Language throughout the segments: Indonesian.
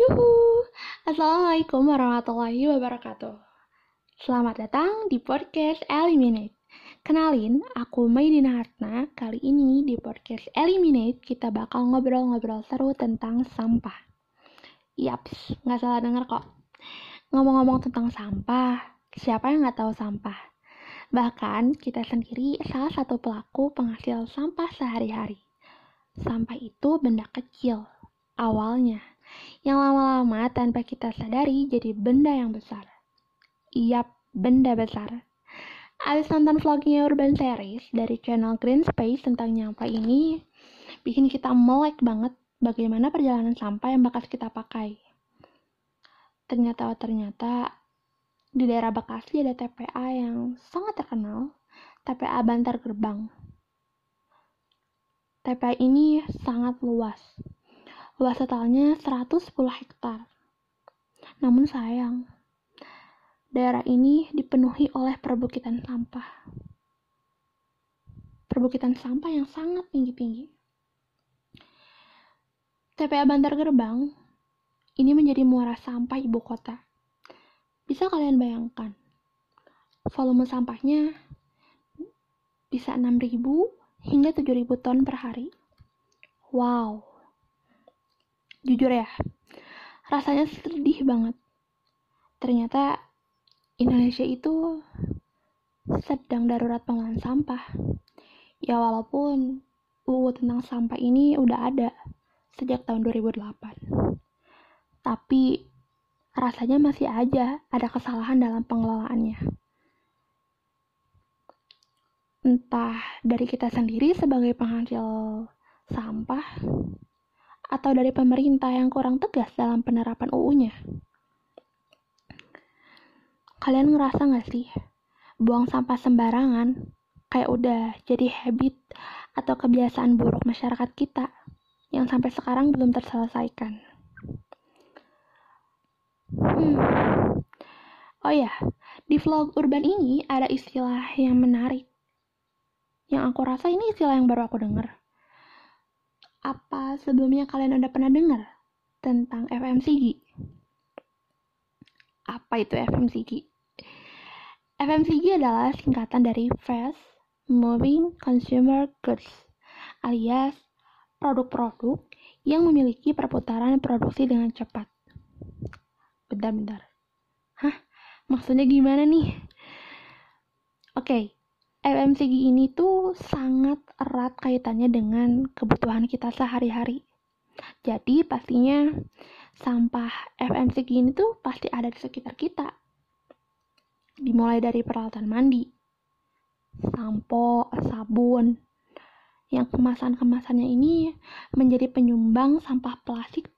Yuhu, Assalamualaikum warahmatullahi wabarakatuh. Selamat datang di podcast Eliminate. Kenalin, aku Maidina Hartna. Kali ini di podcast Eliminate kita bakal ngobrol-ngobrol seru tentang sampah. Yaps, nggak salah denger kok. Ngomong-ngomong tentang sampah, siapa yang nggak tahu sampah? Bahkan kita sendiri salah satu pelaku penghasil sampah sehari-hari. Sampah itu benda kecil, awalnya, yang lama-lama tanpa kita sadari jadi benda yang besar. Yap, benda besar. Abis nonton vlognya Urban Series dari channel Green Space tentang nyampah ini, bikin kita melek banget bagaimana perjalanan sampah yang bekas kita pakai. Ternyata, ternyata, di daerah Bekasi ada TPA yang sangat terkenal, TPA Bantar Gerbang. TPA ini sangat luas. Luas totalnya 110 hektar. Namun sayang, daerah ini dipenuhi oleh perbukitan sampah. Perbukitan sampah yang sangat tinggi-tinggi. TPA Bantar Gerbang ini menjadi muara sampah ibu kota. Bisa kalian bayangkan, volume sampahnya bisa 6.000 hingga 7.000 ton per hari. Wow. Jujur ya, rasanya sedih banget. Ternyata Indonesia itu sedang darurat pengelolaan sampah. Ya walaupun UU tentang sampah ini udah ada sejak tahun 2008. Tapi rasanya masih aja ada kesalahan dalam pengelolaannya. Entah dari kita sendiri sebagai penghasil sampah, atau dari pemerintah yang kurang tegas dalam penerapan UU-nya. Kalian ngerasa gak sih, buang sampah sembarangan kayak udah jadi habit atau kebiasaan buruk masyarakat kita yang sampai sekarang belum terselesaikan? Hmm. Oh ya, di vlog urban ini ada istilah yang menarik. Yang aku rasa ini istilah yang baru aku dengar. Apa sebelumnya kalian udah pernah dengar tentang FMCG? Apa itu FMCG? FMCG adalah singkatan dari Fast Moving Consumer Goods, alias produk-produk yang memiliki perputaran produksi dengan cepat. Bentar-bentar. Hah? Maksudnya gimana nih? Oke, okay. FMCG ini tuh sangat erat kaitannya dengan kebutuhan kita sehari-hari. Jadi pastinya sampah FMCG ini tuh pasti ada di sekitar kita. Dimulai dari peralatan mandi, sampo, sabun, yang kemasan-kemasannya ini menjadi penyumbang sampah plastik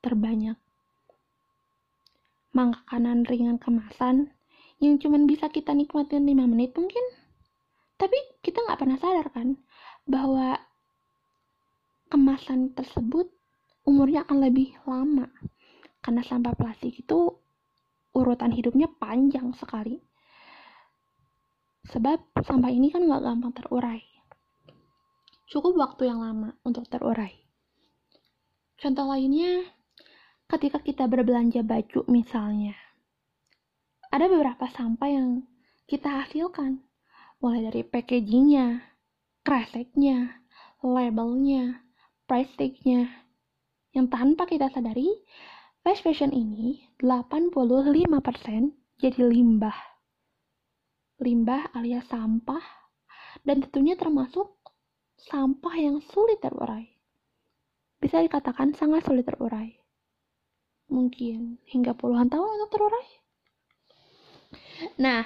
terbanyak makanan ringan kemasan yang cuman bisa kita nikmatin 5 menit mungkin tapi kita nggak pernah sadar kan bahwa kemasan tersebut umurnya akan lebih lama. Karena sampah plastik itu urutan hidupnya panjang sekali. Sebab sampah ini kan nggak gampang terurai. Cukup waktu yang lama untuk terurai. Contoh lainnya ketika kita berbelanja baju misalnya. Ada beberapa sampah yang kita hasilkan, mulai dari packagingnya, kreseknya, labelnya, price yang tanpa kita sadari, fast fashion ini 85% jadi limbah. Limbah alias sampah, dan tentunya termasuk sampah yang sulit terurai. Bisa dikatakan sangat sulit terurai mungkin hingga puluhan tahun untuk terurai. Nah,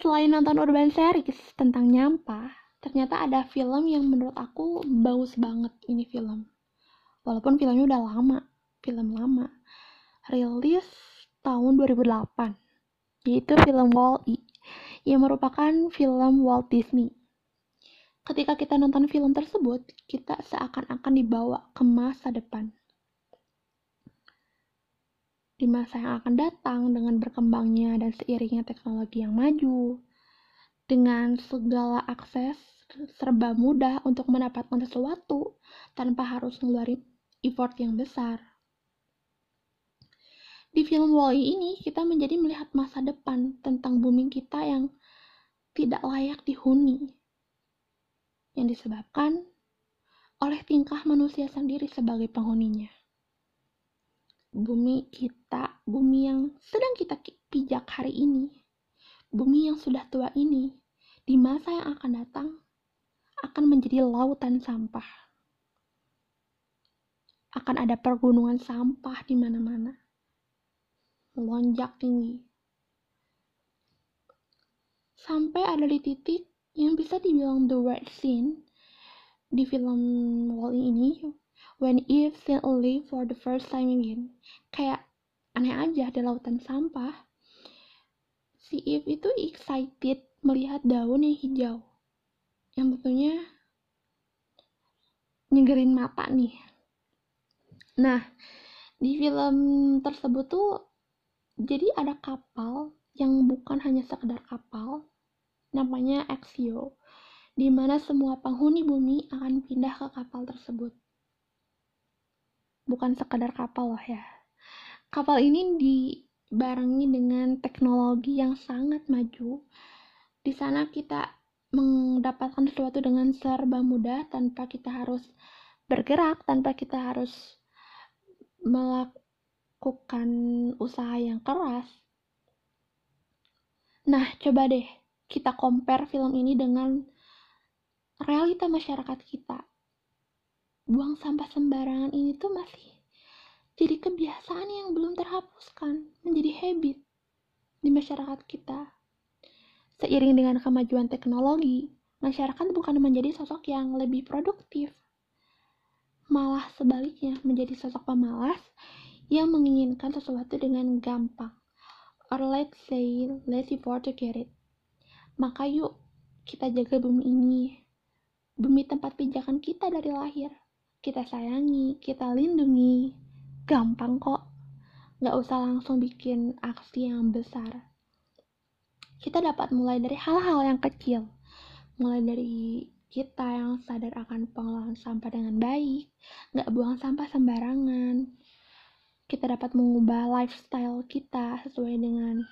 selain nonton urban series tentang nyampah, ternyata ada film yang menurut aku bagus banget ini film. Walaupun filmnya udah lama, film lama. Rilis tahun 2008, yaitu film Wall-E, yang merupakan film Walt Disney. Ketika kita nonton film tersebut, kita seakan-akan dibawa ke masa depan di masa yang akan datang dengan berkembangnya dan seiringnya teknologi yang maju, dengan segala akses serba mudah untuk mendapatkan sesuatu tanpa harus ngeluarin effort yang besar. Di film Wall-E ini kita menjadi melihat masa depan tentang bumi kita yang tidak layak dihuni. Yang disebabkan oleh tingkah manusia sendiri sebagai penghuninya. Bumi kita, bumi yang sedang kita pijak hari ini, bumi yang sudah tua ini, di masa yang akan datang, akan menjadi lautan sampah. Akan ada pergunungan sampah di mana-mana melonjak tinggi. Sampai ada di titik yang bisa dibilang the worst scene di film Wall ini when Eve seen a leaf for the first time again. Kayak aneh aja di lautan sampah. Si Eve itu excited melihat daun yang hijau. Yang tentunya nyegerin mata nih. Nah, di film tersebut tuh jadi ada kapal yang bukan hanya sekedar kapal, namanya Exio, di mana semua penghuni bumi akan pindah ke kapal tersebut. Bukan sekedar kapal loh ya. Kapal ini dibarengi dengan teknologi yang sangat maju. Di sana kita mendapatkan sesuatu dengan serba mudah tanpa kita harus bergerak, tanpa kita harus melakukan usaha yang keras. Nah, coba deh kita compare film ini dengan realita masyarakat kita. Buang sampah sembarangan ini masih jadi kebiasaan yang belum terhapuskan, menjadi habit di masyarakat kita. Seiring dengan kemajuan teknologi, masyarakat bukan menjadi sosok yang lebih produktif, malah sebaliknya menjadi sosok pemalas yang menginginkan sesuatu dengan gampang. Or let's say, let's afford to get it. Maka yuk, kita jaga bumi ini. Bumi tempat pijakan kita dari lahir. Kita sayangi, kita lindungi. Gampang kok. Gak usah langsung bikin aksi yang besar. Kita dapat mulai dari hal-hal yang kecil. Mulai dari kita yang sadar akan pengelolaan sampah dengan baik, gak buang sampah sembarangan, kita dapat mengubah lifestyle kita sesuai dengan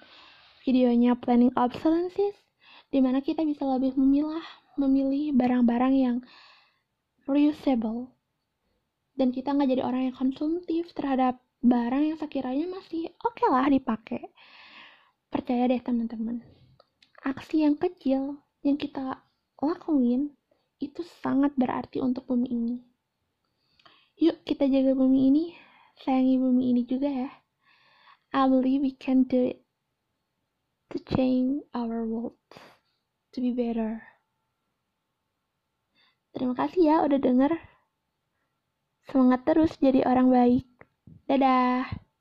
videonya planning obsolescence di mana kita bisa lebih memilah memilih barang-barang yang reusable dan kita nggak jadi orang yang konsumtif terhadap barang yang sekiranya masih oke okay lah dipakai percaya deh teman-teman aksi yang kecil yang kita lakuin itu sangat berarti untuk bumi ini yuk kita jaga bumi ini sayangi bumi ini juga ya. I believe we can do it to change our world to be better. Terima kasih ya udah denger. Semangat terus jadi orang baik. Dadah.